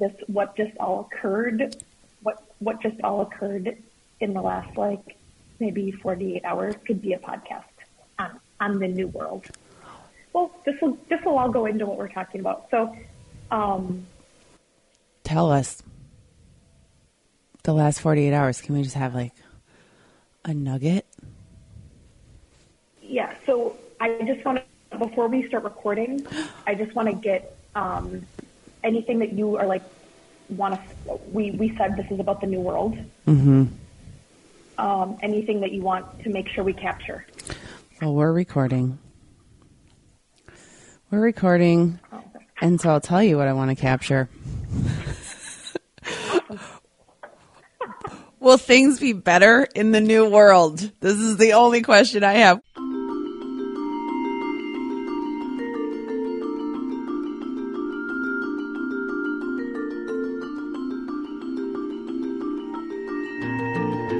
this what just all occurred, what what just all occurred in the last like maybe 48 hours could be a podcast on on the new world. Well, this will this will all go into what we're talking about. So, um, Tell us the last 48 hours. Can we just have like a nugget? yeah. So I just want to before we start recording, I just want to get um, anything that you are like want to. We we said this is about the new world. Mm-hmm. Um, anything that you want to make sure we capture. Well, we're recording. We're recording. And so I'll tell you what I want to capture. Will things be better in the new world? This is the only question I have.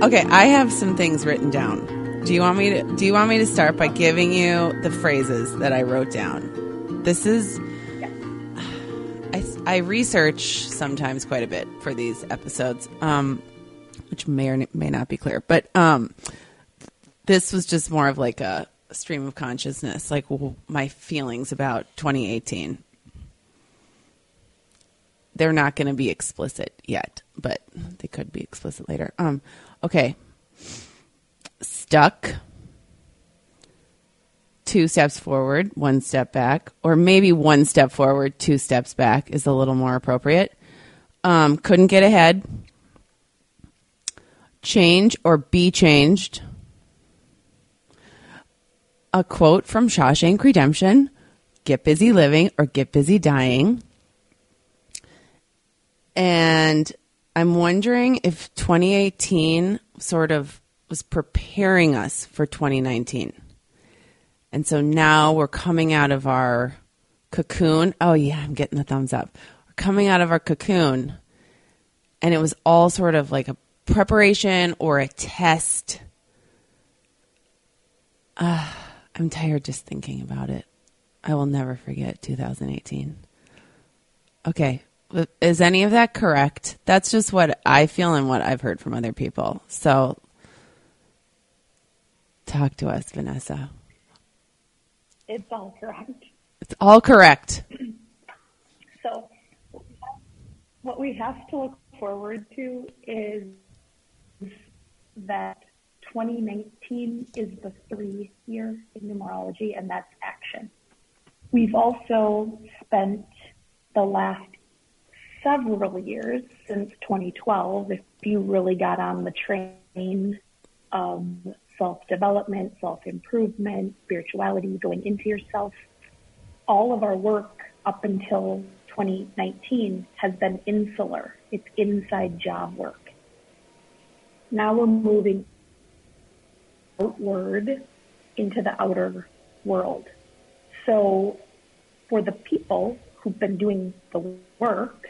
Okay, I have some things written down. Do you want me to do you want me to start by giving you the phrases that I wrote down? This is I, I research sometimes quite a bit for these episodes, um, which may or may not be clear. But um, this was just more of like a stream of consciousness, like w- my feelings about 2018. They're not going to be explicit yet, but they could be explicit later. Um, okay, stuck. Two steps forward, one step back, or maybe one step forward, two steps back is a little more appropriate. Um, couldn't get ahead. Change or be changed. A quote from Shawshank Redemption get busy living or get busy dying. And I'm wondering if 2018 sort of was preparing us for 2019. And so now we're coming out of our cocoon. Oh, yeah, I'm getting the thumbs up. We're coming out of our cocoon. And it was all sort of like a preparation or a test. Uh, I'm tired just thinking about it. I will never forget 2018. Okay. Is any of that correct? That's just what I feel and what I've heard from other people. So talk to us, Vanessa. It's all correct. It's all correct. So, what we have to look forward to is that 2019 is the three year in numerology, and that's action. We've also spent the last several years since 2012, if you really got on the train of self development, self improvement, spirituality, going into yourself, all of our work up until 2019 has been insular. It's inside job work. Now we're moving outward into the outer world. So for the people who've been doing the work,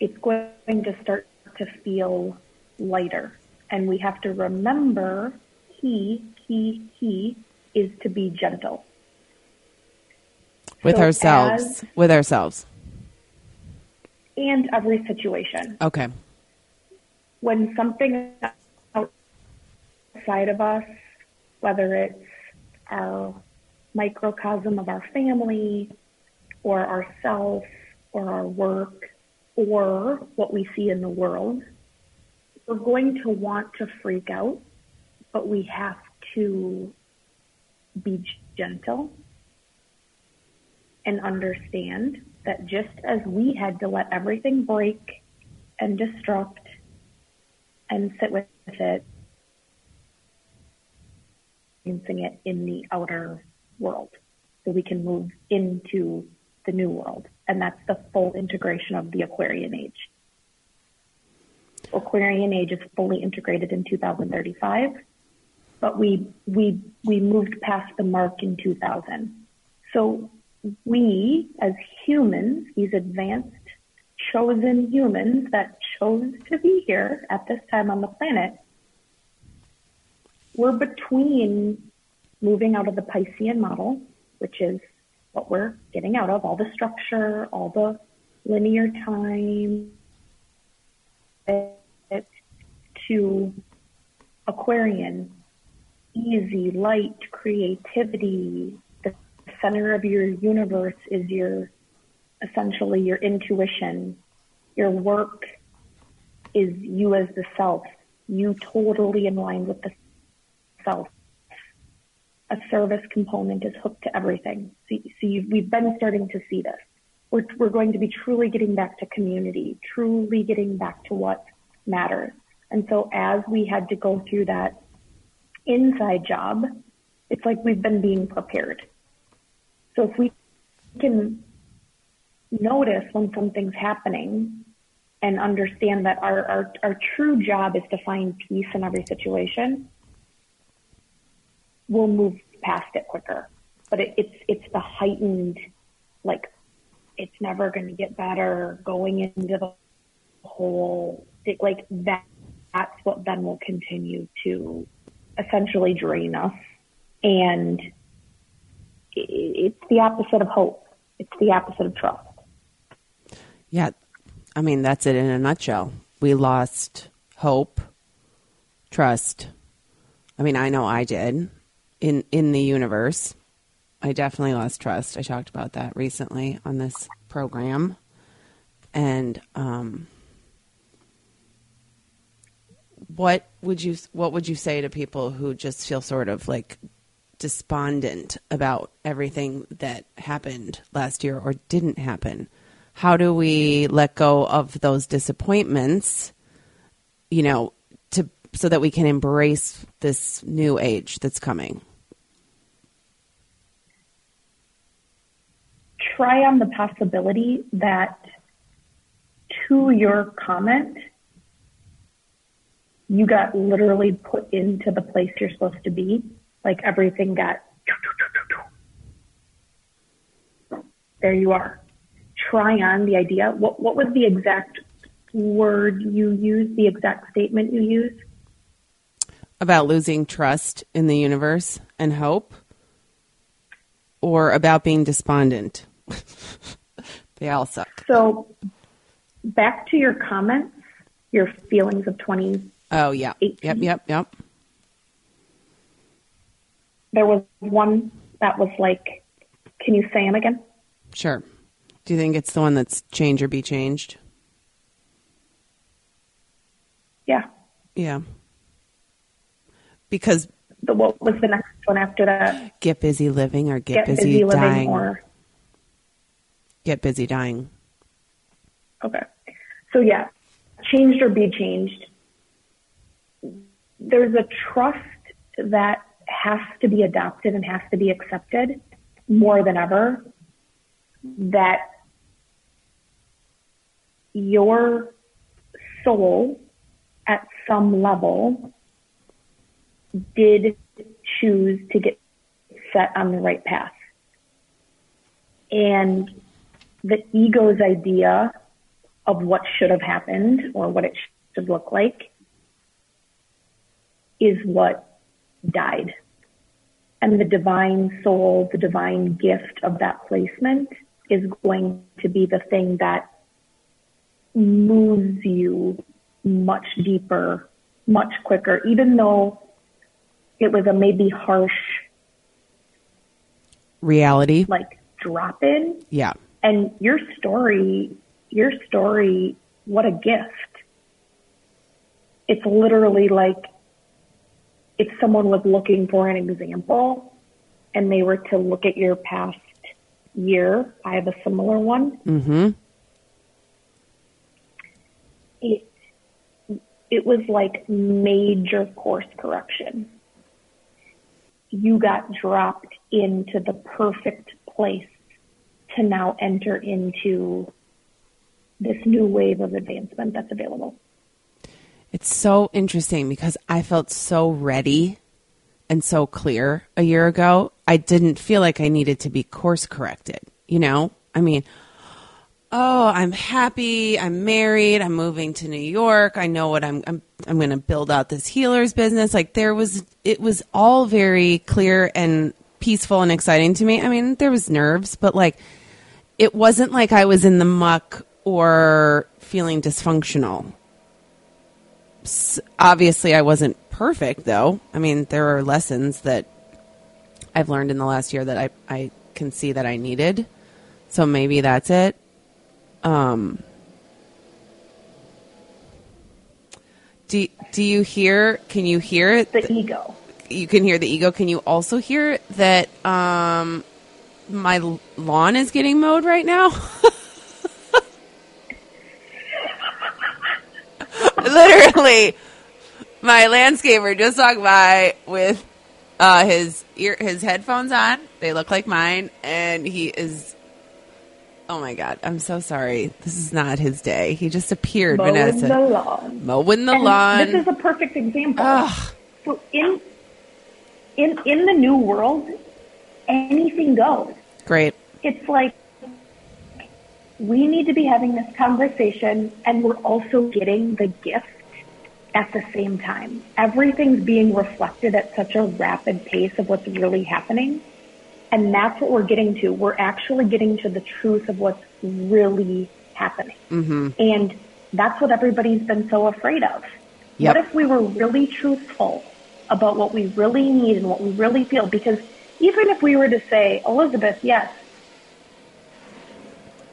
it's going to start to feel lighter. And we have to remember he, he, he is to be gentle. With So ourselves. as- with ourselves. and every situation. Okay. When something outside of us, whether it's our microcosm of our family or ourself or our work or what we see in the world, we're going to want to freak out, but we have to be gentle and understand that just as we had to let everything break and destruct and sit with it, experiencing it in the outer world so we can move into the new world. And that's the full integration of the Aquarian age. Aquarian age is fully integrated in 2035, but we, we, we moved past the mark in 2000. So we as humans, these advanced chosen humans that chose to be here at this time on the planet, we're between moving out of the Piscean model, which is what we're getting out of, all the structure, all the linear time to Aquarian, easy, light, creativity. The center of your universe is your essentially your intuition. Your work is you as the self, you totally in line with the self. A service component is hooked to everything. So, so we've been starting to see this. We're, we're going to be truly getting back to community, truly getting back to what matters. And so as we had to go through that inside job, it's like we've been being prepared. So if we can notice when something's happening and understand that our, our, our true job is to find peace in every situation, we'll move past it quicker. But it, it's, it's the heightened, like, it's never going to get better going into the whole, like that, that's what then will continue to essentially drain us. And it's the opposite of hope. It's the opposite of trust. Yeah. I mean, that's it in a nutshell. We lost hope, trust. I mean, I know I did in in the universe. I definitely lost trust. I talked about that recently on this program. And um what would you what would you say to people who just feel sort of like despondent about everything that happened last year or didn't happen? How do we let go of those disappointments, you know, to so that we can embrace this new age that's coming? Try on the possibility that to your comment you got literally put into the place you're supposed to be. Like everything got, there you are. Try on the idea. What, what was the exact word you used, the exact statement you used? About losing trust in the universe and hope? Or about being despondent? they all suck. So, back to your comments, your feelings of 20, Oh, yeah. 18. Yep, yep, yep. There was one that was like, can you say them again? Sure. Do you think it's the one that's change or be changed? Yeah. Yeah. Because the, what was the next one after that? Get busy living or get, get busy, busy dying. Or... Get busy dying. Okay. So yeah, changed or be changed there's a trust that has to be adopted and has to be accepted more than ever that your soul at some level did choose to get set on the right path. And the ego's idea of what should have happened or what it should look like is what died. And the divine soul, the divine gift of that placement is going to be the thing that moves you much deeper, much quicker, even though it was a maybe harsh reality, like drop in. Yeah. And your story, your story, what a gift. It's literally like if someone was looking for an example and they were to look at your past year, I have a similar one. Mm-hmm. It, it was like major course correction. You got dropped into the perfect place to now enter into this new wave of advancement that's available. It's so interesting because I felt so ready and so clear a year ago. I didn't feel like I needed to be course corrected. You know, I mean, oh, I'm happy. I'm married. I'm moving to New York. I know what I'm. I'm. I'm going to build out this healers business. Like there was, it was all very clear and peaceful and exciting to me. I mean, there was nerves, but like, it wasn't like I was in the muck or feeling dysfunctional. S- obviously, I wasn't perfect, though. I mean, there are lessons that I've learned in the last year that I, I can see that I needed. So maybe that's it. Um, do, do you hear, can you hear it? The ego. you can hear the ego. Can you also hear that um, my lawn is getting mowed right now? Literally, my landscaper just walked by with uh, his ear, his headphones on. They look like mine, and he is. Oh my god! I'm so sorry. This is not his day. He just appeared, Mowing Vanessa. the lawn. mowing the And lawn. This is a perfect example. Ugh. So in in in the new world, anything goes. Great. It's like we need to be having this conversation, and we're also getting the gift at the same time. Everything's being reflected at such a rapid pace of what's really happening. And that's what we're getting to. We're actually getting to the truth of what's really happening. Mm-hmm. And that's what everybody's been so afraid of. Yep. What if we were really truthful about what we really need and what we really feel? Because even if we were to say, Elizabeth, yes,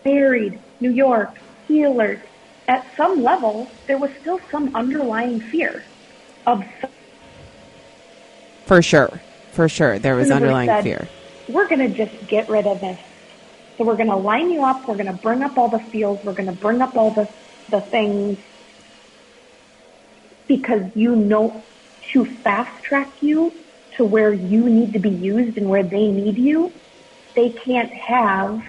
married, New York, healers, at some level, there was still some underlying fear of For sure. For sure. There was underlying said, fear. We're going to just get rid of this. So we're going to line you up. We're going to bring up all the fields. We're going to bring up all the, the things because you know to fast track you to where you need to be used and where they need you. They can't have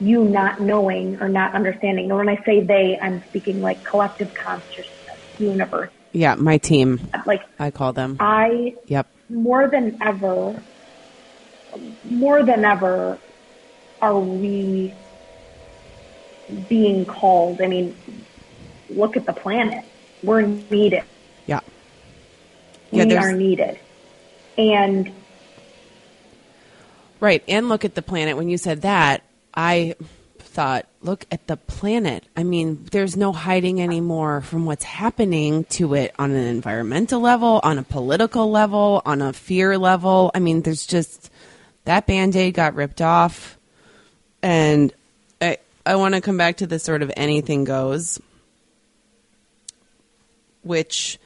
you not knowing or not understanding. And when I say they, I'm speaking like collective consciousness, universe. Yeah, my team. Like I call them. I Yep. more than ever, more than ever, are we being called? I mean, look at the planet. We're needed. Yeah. Yeah, we are needed. And Right. And look at the planet. When you said that, I thought, look at the planet. I mean, there's no hiding anymore from what's happening to it on an environmental level, on a political level, on a fear level. I mean, there's just that band aid got ripped off. And I, I want to come back to the sort of anything goes, which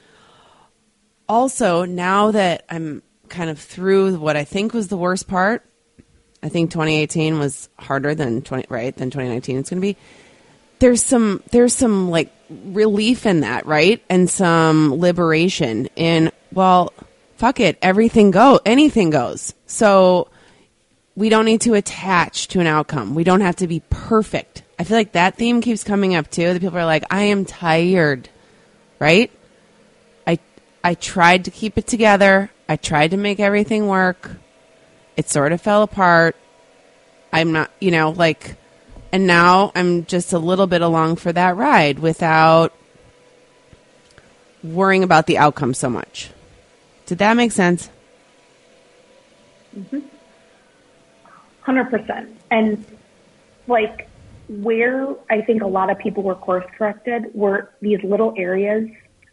also now that I'm kind of through what I think was the worst part, I think 2018 was harder than 20 right than 2019 it's going to be. There's some there's some like relief in that, right? And some liberation in well, fuck it, everything go, anything goes. So we don't need to attach to an outcome. We don't have to be perfect. I feel like that theme keeps coming up too. The people are like, I am tired, right? I tried to keep it together. I tried to make everything work. It sort of fell apart. I'm not, you know, like, and now I'm just a little bit along for that ride without worrying about the outcome so much. Did that make sense? Hmm. Hundred percent. And like where I think a lot of people were course corrected were these little areas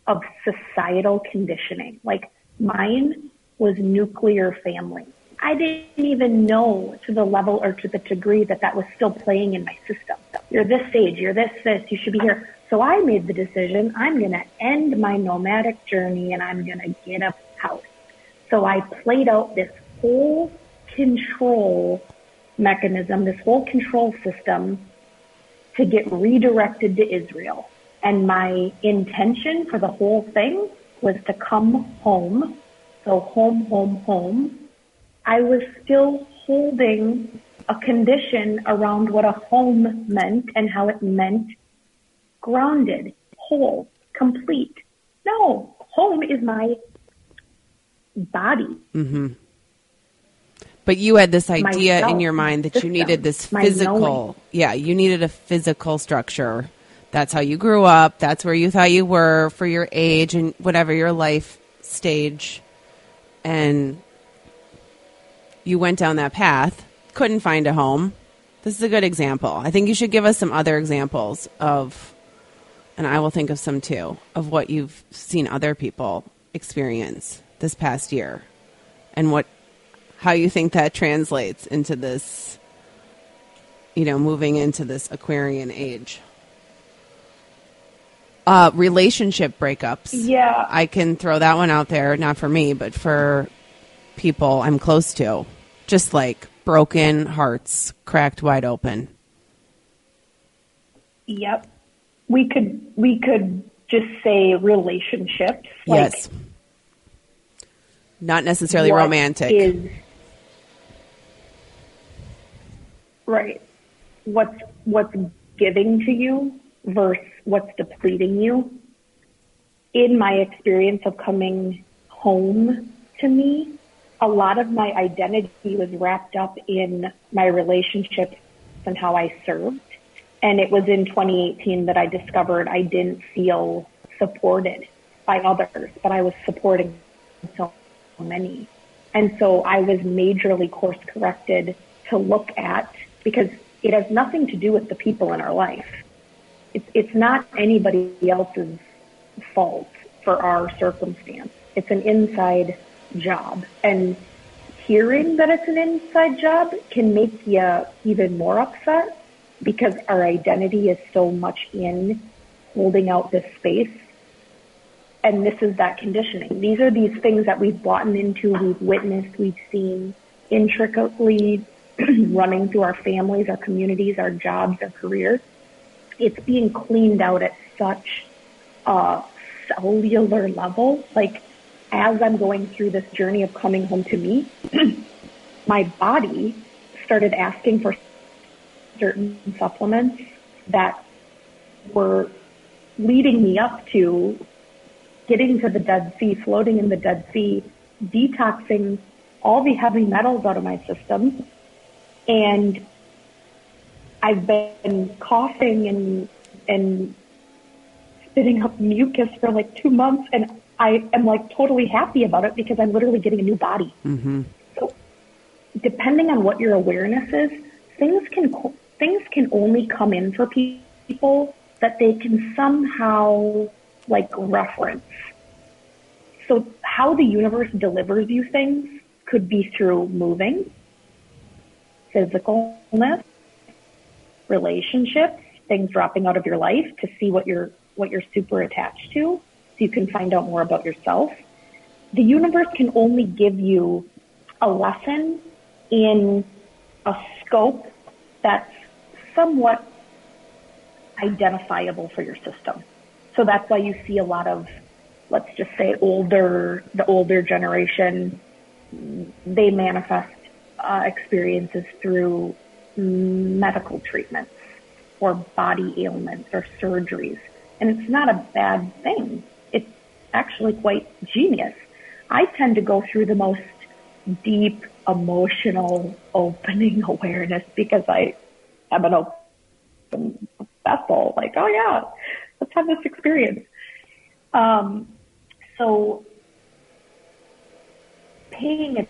of societal conditioning. Like mine was nuclear family. I didn't even know to the level or to the degree that that was still playing in my system. You're this age, you're this, this, you should be here. So I made the decision, I'm going to end my nomadic journey and I'm going to get a house. So I played out this whole control mechanism, this whole control system to get redirected to Israel. And my intention for the whole thing was to come home. So home, home, home. I was still holding a condition around what a home meant and how it meant grounded, whole, complete. No, home is my body. Mm-hmm. But you had this idea in your mind that you needed this physical, yeah, you needed a physical structure. That's how you grew up. That's where you thought you were for your age and whatever your life stage. And you went down that path, couldn't find a home, This is a good example. I think you should give us some other examples of, and I will think of some too, of what you've seen other people experience this past year and what, how you think that translates into this, you know, moving into this Aquarian age. Uh, relationship breakups. Yeah. I can throw that one out there, not for me, but for people I'm close to. Just like broken hearts cracked wide open. Yep. We could we could just say relationships. Like yes. Not necessarily romantic. Is, right. What's what's giving to you versus what's depleting you. In my experience of coming home to me, a lot of my identity was wrapped up in my relationships and how I served. And it was in 2018 that I discovered I didn't feel supported by others, but I was supporting so many. And so I was majorly course corrected to look at because it has nothing to do with the people in our life. It's, it's not anybody else's fault for our circumstance. It's an inside job. And hearing that it's an inside job can make you even more upset because our identity is so much in holding out this space. And this is that conditioning. These are these things that we've bought into, we've witnessed, we've seen intricately running through our families, our communities, our jobs, our careers. It's being cleaned out at such a cellular level. Like as I'm going through this journey of coming home to me, my body started asking for certain supplements that were leading me up to getting to the Dead Sea, floating in the Dead Sea, detoxing all the heavy metals out of my system. And I've been coughing and, and spitting up mucus for like two months and I am like totally happy about it because I'm literally getting a new body. Mm-hmm. So depending on what your awareness is, things can things can only come in for people that they can somehow like reference. So how the universe delivers you things could be through moving, physicalness, relationships, things dropping out of your life to see what you're what you're super attached to so you can find out more about yourself. The universe can only give you a lesson in a scope that's somewhat identifiable for your system. So that's why you see a lot of, let's just say older, the older generation, they manifest uh, experiences through medical treatments or body ailments or surgeries. And it's not a bad thing It's actually quite genius. I tend to go through the most deep emotional opening awareness because I am an open vessel. Like, oh yeah, let's have this experience. Um, so paying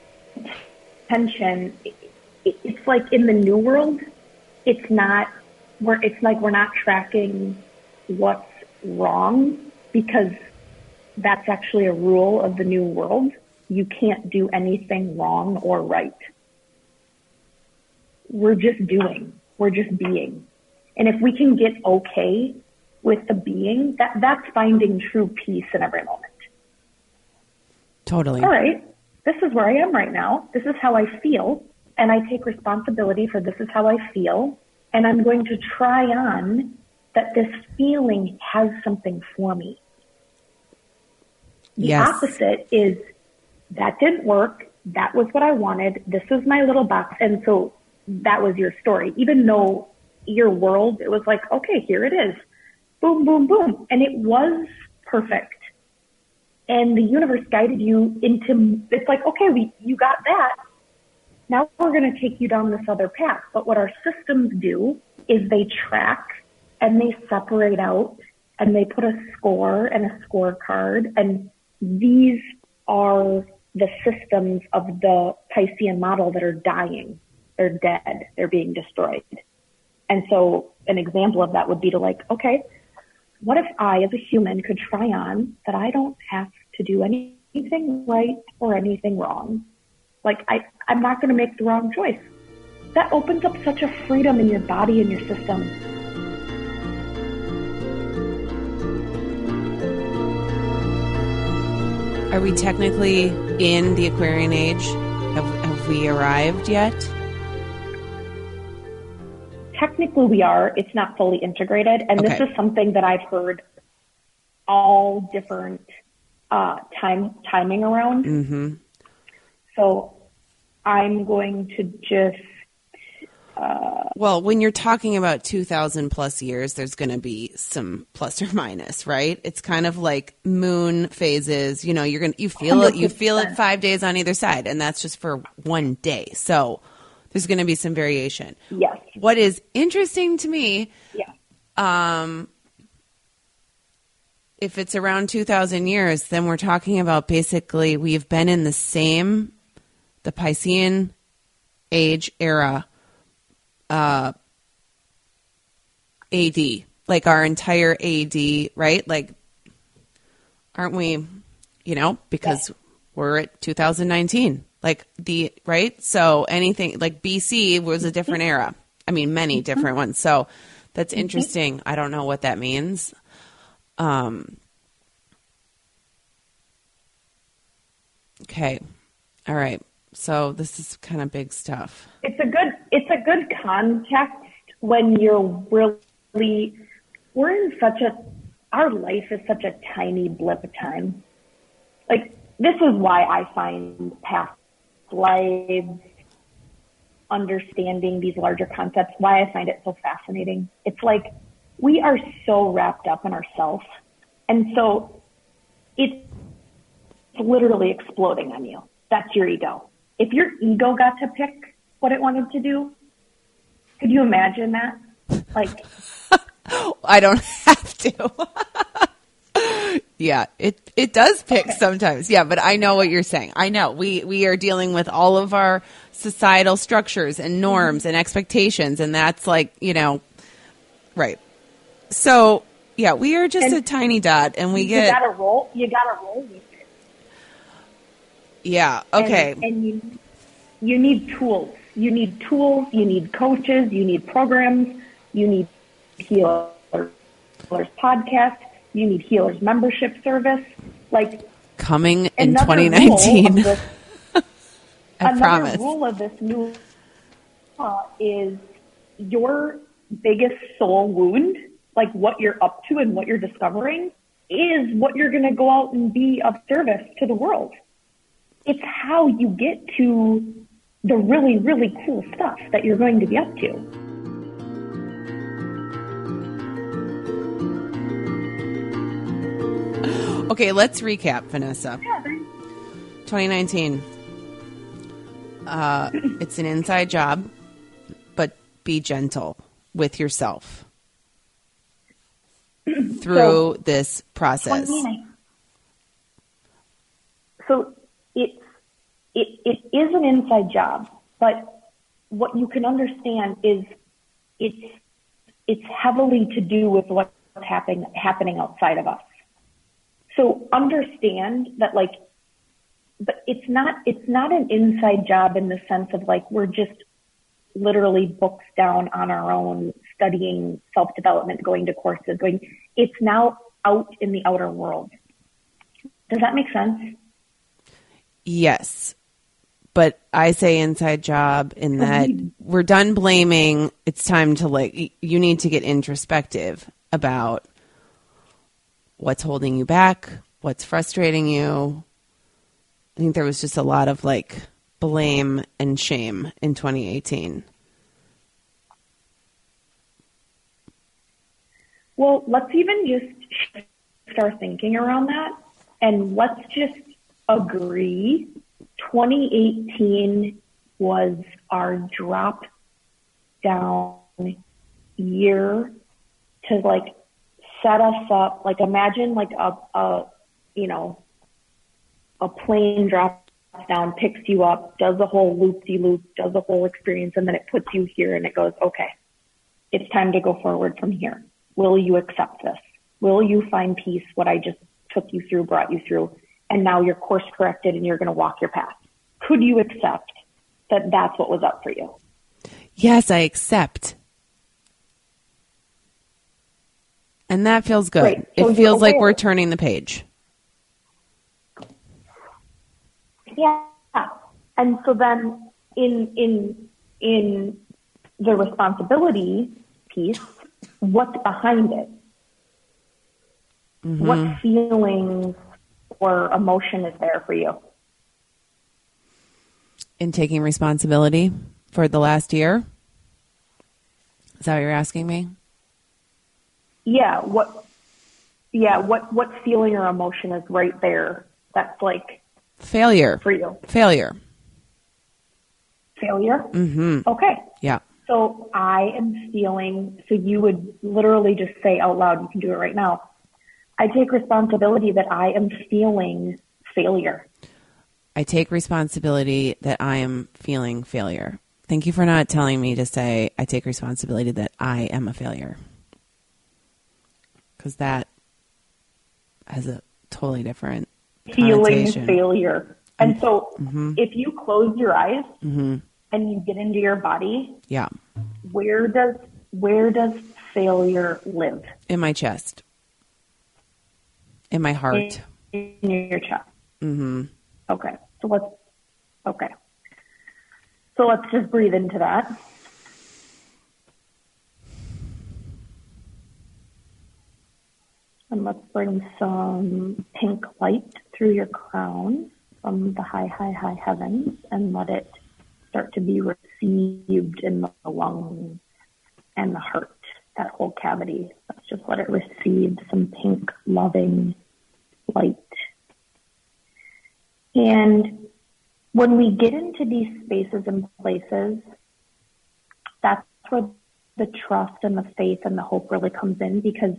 attention, it's like in the new world, it's not, we're, it's like we're not tracking what's wrong because that's actually a rule of the new world. You can't do anything wrong or right. We're just doing. We're just being. And if we can get okay with the being, that, that's finding true peace in every moment. Totally. All right. This is where I am right now. This is how I feel. And I take responsibility for this is how I feel. And I'm going to try on that this feeling has something for me. The yes. opposite is that didn't work. That was what I wanted. This was my little box. And so that was your story. Even though your world, it was like, okay, here it is. Boom, boom, boom. And it was perfect. And the universe guided you into, it's like, okay, we, you got that. Now we're going to take you down this other path. But what our systems do is they track and they separate out and they put a score and a scorecard and these are the systems of the Piscean model that are dying. they're dead. They're being destroyed. And so an example of that would be to like, okay, what if I as a human could try on that I don't have to do anything right or anything wrong? Like I, I'm not going to make the wrong choice. That opens up such a freedom in your body and your system. Are we technically in the Aquarian age? Have, have we arrived yet? Technically, we are. It's not fully integrated. And Okay. this is something that I've heard all different uh, time timing around. Mm-hmm. So I'm going to just Well, when you're talking about 2,000 plus years, there's going to be some plus or minus, right? It's kind of like moon phases. You know, you're going to, you feel it, you feel it five days on either side, and that's just for one day. So there's going to be some variation. yes, What is interesting to me, yeah, um, if it's around 2,000 years, then we're talking about basically we've been in the same, the Piscean age era, uh, AD, like our entire AD, right? Like, aren't we, you know, because we're at 2019, like the, right? So anything like BC was a different era. I mean, many different ones. So that's interesting. I don't know what that means. Um, okay. All right. So this is kind of big stuff. it's a good it's a good context when you're really we're in such a our life is such a tiny blip of time. Like this is why I find past lives understanding these larger concepts, why I find it so fascinating. It's like we are so wrapped up in ourselves. And so it's literally exploding on you. That's your ego. If your ego got to pick what it wanted to do, could you imagine that? Like, I don't have to. yeah, it it does pick sometimes. Yeah, but I know what you're saying. I know we we are dealing with all of our societal structures and norms mm-hmm. and expectations, and that's like you know, right. So yeah, we are just And a tiny dot, and we you get gotta roll, you gotta roll with it. Yeah. Okay, And, you, you need tools. You need tools, you need coaches, you need programs, you need healers podcast, you need healers membership service. Like, coming in another rule 2019. of this- I another promise. rule of this new law is your biggest soul wound, like what you're up to and what you're discovering, is what you're going to go out and be of service to the world. It's how you get to the really, really cool stuff that you're going to be up to. Okay, let's recap, Vanessa. 2019. Uh, it's an inside job, but be gentle with yourself through this process. So it's it, it is an inside job, but what you can understand is it's it's heavily to do with what's happening happening outside of us. So understand that like but it's not it's not an inside job in the sense of like we're just literally books down on our own studying self development going to courses going it's now out in the outer world does that make sense Yes. But I say inside job in that we're done blaming. It's time to like, you need to get introspective about what's holding you back, what's frustrating you. I think there was just a lot of like blame and shame in 2018. well let's even just start thinking around that and let's just agree 2018 was our drop down year to like set us up like imagine like a, a you know a plane dropping down, picks you up, does the whole loop de loop, does the whole experience, and then it puts you here and it goes, okay, it's time to go forward from here. Will you accept this? Will you find peace, what I just took you through, brought you through, and now you're course corrected and you're going to walk your path? Could you accept that that's what was up for you? Yes, I accept. And that feels good. So it feels like we're turning the page. Yeah. And so then in in in the responsibility piece, what's behind it? What mm-hmm. feelings or emotion is there for you? In taking responsibility for the last year? Is that what you're asking me? Yeah, what yeah, what what feeling or emotion is right there that's like Failure. for you? Failure. Failure? Mm-hmm. Okay. Yeah. So I am feeling, so you would literally just say out loud, you can do it right now. I take responsibility that I am feeling failure. I take responsibility that I am feeling failure. Thank you for not telling me to say I take responsibility that I am a failure. Because that has a totally different Feeling failure. And so Mhm. if you close your eyes hmm and you get into your body, Yeah. where does, where does failure live? In my chest. In my heart. In your chest. Mm-hmm. Okay. So let's, okay. So let's just breathe into that. And let's bring some pink light through your crown from the high, high, high heavens and let it start to be received in the lungs and the heart, that whole cavity. Let's just let it receive some pink, loving light. And when we get into these spaces and places, that's where the trust and the faith and the hope really comes in because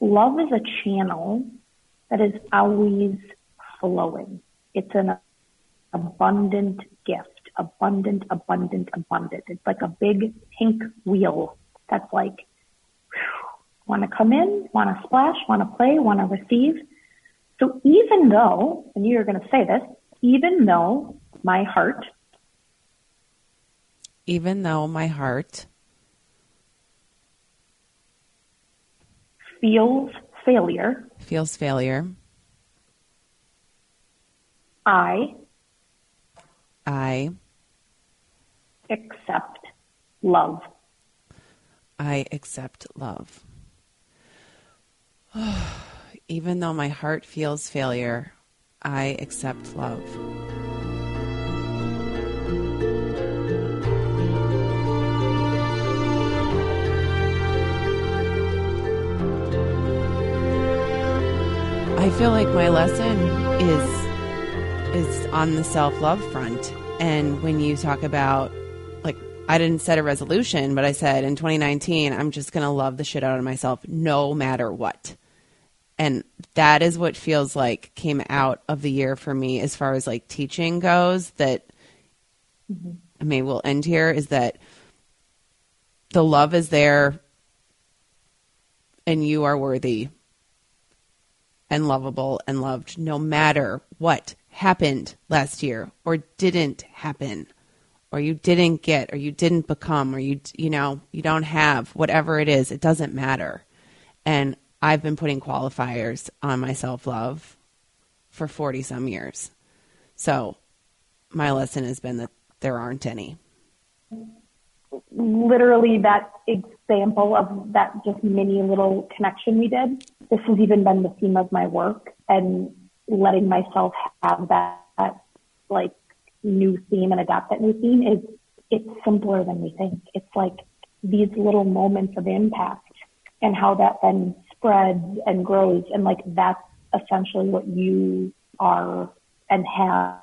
love is a channel that is always flowing. It's an abundant gift, abundant, abundant, abundant. It's like a big pink wheel that's like, want to come in, want to splash, want to play, want to receive. So even though, and you're going to say this, even though my heart Even though my heart feels failure, feels failure, I I accept love. I accept love. Even though my heart feels failure, I accept love. I feel like my lesson is is on the self-love front and when you talk about like I didn't set a resolution, but I said in 2019 I'm just going to love the shit out of myself no matter what. And that is what feels like came out of the year for me as far as like teaching goes that mm-hmm. I mean we'll end here is that the love is there and you are worthy and lovable and loved no matter what happened last year or didn't happen or you didn't get or you didn't become or you you know you don't have whatever it is it doesn't matter. And i've been putting qualifiers on my self-love for 40 some years so my lesson has been that there aren't any Literally that example of that just mini little connection we did. This has even been the theme of my work and letting myself have that, that like new theme and adapt that new theme is it's simpler than we think. It's like these little moments of impact and how that then spreads and grows. And like that's essentially what you are and have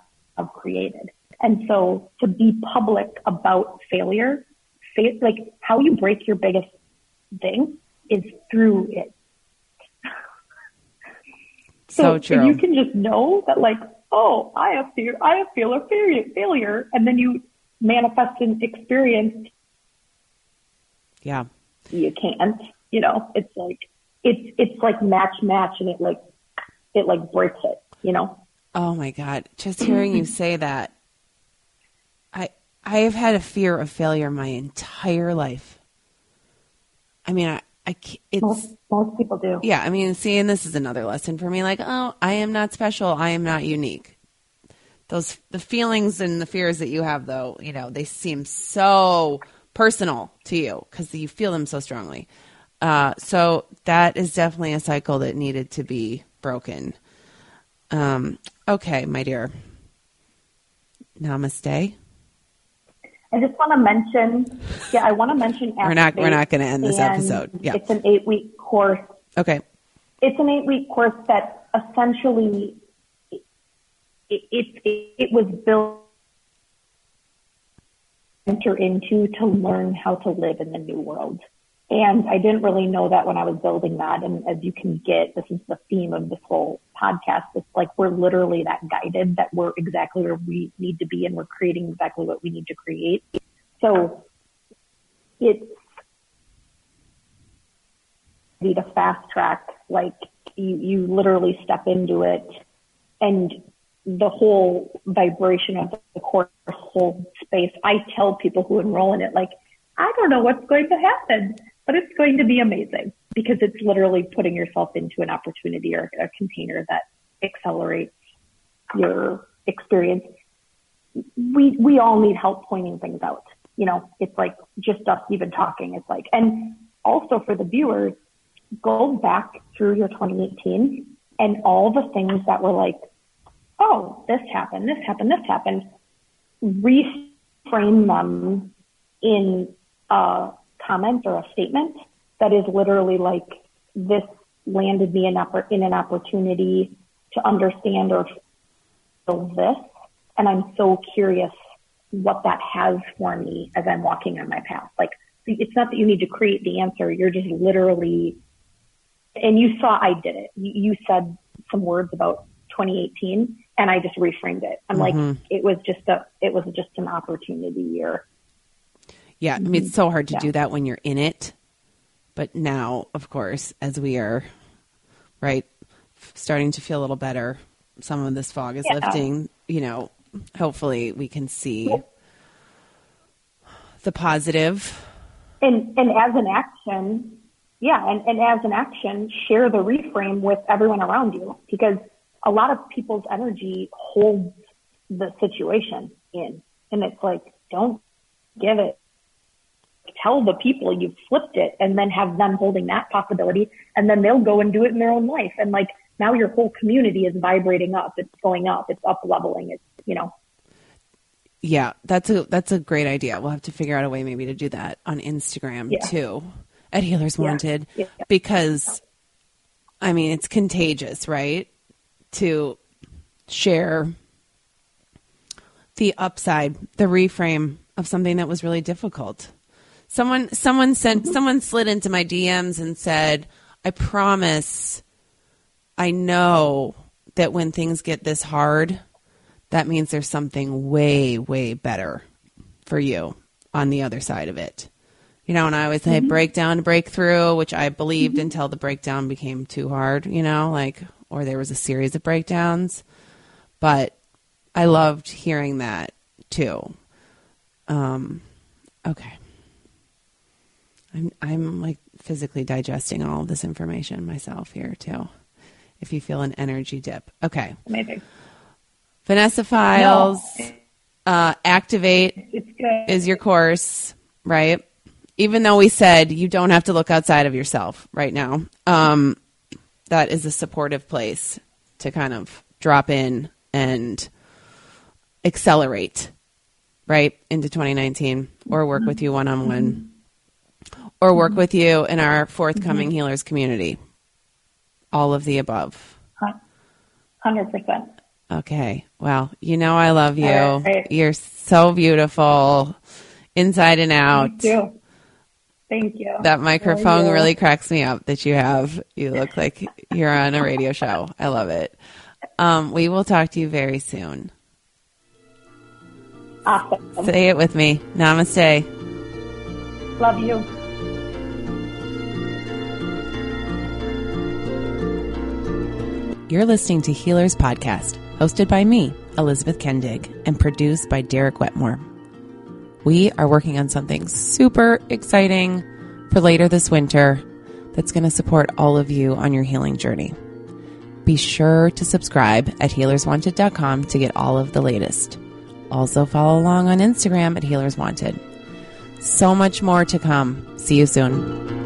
created. And so to be public about failure, fa- like how you break your biggest thing is through it. so if true you can just know that like, oh, I have fear, I have fear of failure, and then you manifest an experience. Yeah, you can't. You know, it's like it's it's like match match, and it like it like breaks it. You know. Oh my god! Just hearing you say that, I I have had a fear of failure my entire life. I mean, I, I it's most, most people do. Yeah, I mean, seeing this is another lesson for me. Like, oh, I am not special. I am not unique. Those the feelings and the fears that you have, though, you know, they seem so personal to you because you feel them so strongly. Uh, so that is definitely a cycle that needed to be broken. Um, okay, my dear. Namaste. I just want to mention, yeah, I want to mention. We're not. We're not going to end this episode. Yeah, it's an eight-week course. Okay. It's an eight-week course that essentially it it, it, it was built enter into to learn how to live in the new world. And I didn't really know that when I was building that. And as you can get, this is the theme of this whole podcast. It's like we're literally that guided that we're exactly where we need to be and we're creating exactly what we need to create. So it's a fast track. Like you, you literally step into it and the whole vibration of the course whole space. I tell people who enroll in it, like, I don't know what's going to happen but it's going to be amazing because it's literally putting yourself into an opportunity or a container that accelerates your experience. We, we all need help pointing things out. You know, it's like just us even talking. It's like, and also for the viewers, go back through your 2018 and all the things that were like, oh, this happened, this happened, this happened, reframe them in uh, comment or a statement that is literally like, this landed me in, in an opportunity to understand or feel this. And I'm so curious what that has for me as I'm walking on my path. Like, it's not that you need to create the answer. You're just literally, and you saw I did it. You, you said some words about 2018 and I just reframed it. I'm mm-hmm. like, it was just a, it was just an opportunity year. Yeah, I mean, mm-hmm. it's so hard to yeah. do that when you're in it. But now, of course, as we are, right, starting to feel a little better, some of this fog is yeah. lifting, you know, hopefully we can see the positive. And, and as an action, yeah, and, and as an action, share the reframe with everyone around you because a lot of people's energy holds the situation in. And it's like, don't give it tell the people you've flipped it and then have them holding that possibility and then they'll go and do it in their own life. And like now your whole community is vibrating up. It's going up. It's up leveling. It's, you know. Yeah, that's a that's a great idea. We'll have to figure out a way maybe to do that on Instagram yeah. too at Healers Wanted yeah. Yeah. because I mean it's contagious, right? To share the upside, the reframe of something that was really difficult. Someone someone sent someone slid into my DMs and said, "I promise I know that when things get this hard, that means there's something way way better for you on the other side of it." You know, and I always say mm-hmm. breakdown to breakthrough, which I believed mm-hmm. until the breakdown became too hard, you know, like or there was a series of breakdowns. But I loved hearing that too. Um, okay. I'm I'm like physically digesting all this information myself here too. If you feel an energy dip, okay. Amazing. Vanessa Feils, no. uh, activate is your course, right? Even though we said you don't have to look outside of yourself right now, um, that is a supportive place to kind of drop in and accelerate right into 2019 or work with you one on one or work with you in our forthcoming mm-hmm. healers community? All of the above. 100%. Okay. Well, you know I love you. Right. You're so beautiful inside and out. Thank you. Thank you. That microphone really cracks me up that you have. You look like you're on a radio show. I love it. Um, we will talk to you very soon. Awesome. Say it with me. Namaste. Love you. You're listening to Healers Podcast, hosted by me, Elizabeth Kendig, and produced by Derek Wetmore. We are working on something super exciting for later this winter that's going to support all of you on your healing journey. Be sure to subscribe at healerswanted.com to get all of the latest. Also follow along on Instagram at Healers Wanted. So much more to come. See you soon.